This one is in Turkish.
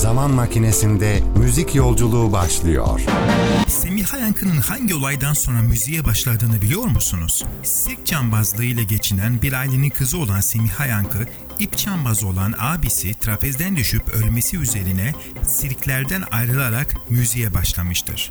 Zaman makinesinde müzik yolculuğu başlıyor. Semiha Yankı'nın hangi olaydan sonra müziğe başladığını biliyor musunuz? Sirk cambazlığı ile geçinen bir ailenin kızı olan Semiha Yankı, ip cambazı olan abisi trapezden düşüp ölmesi üzerine sirklerden ayrılarak müziğe başlamıştır.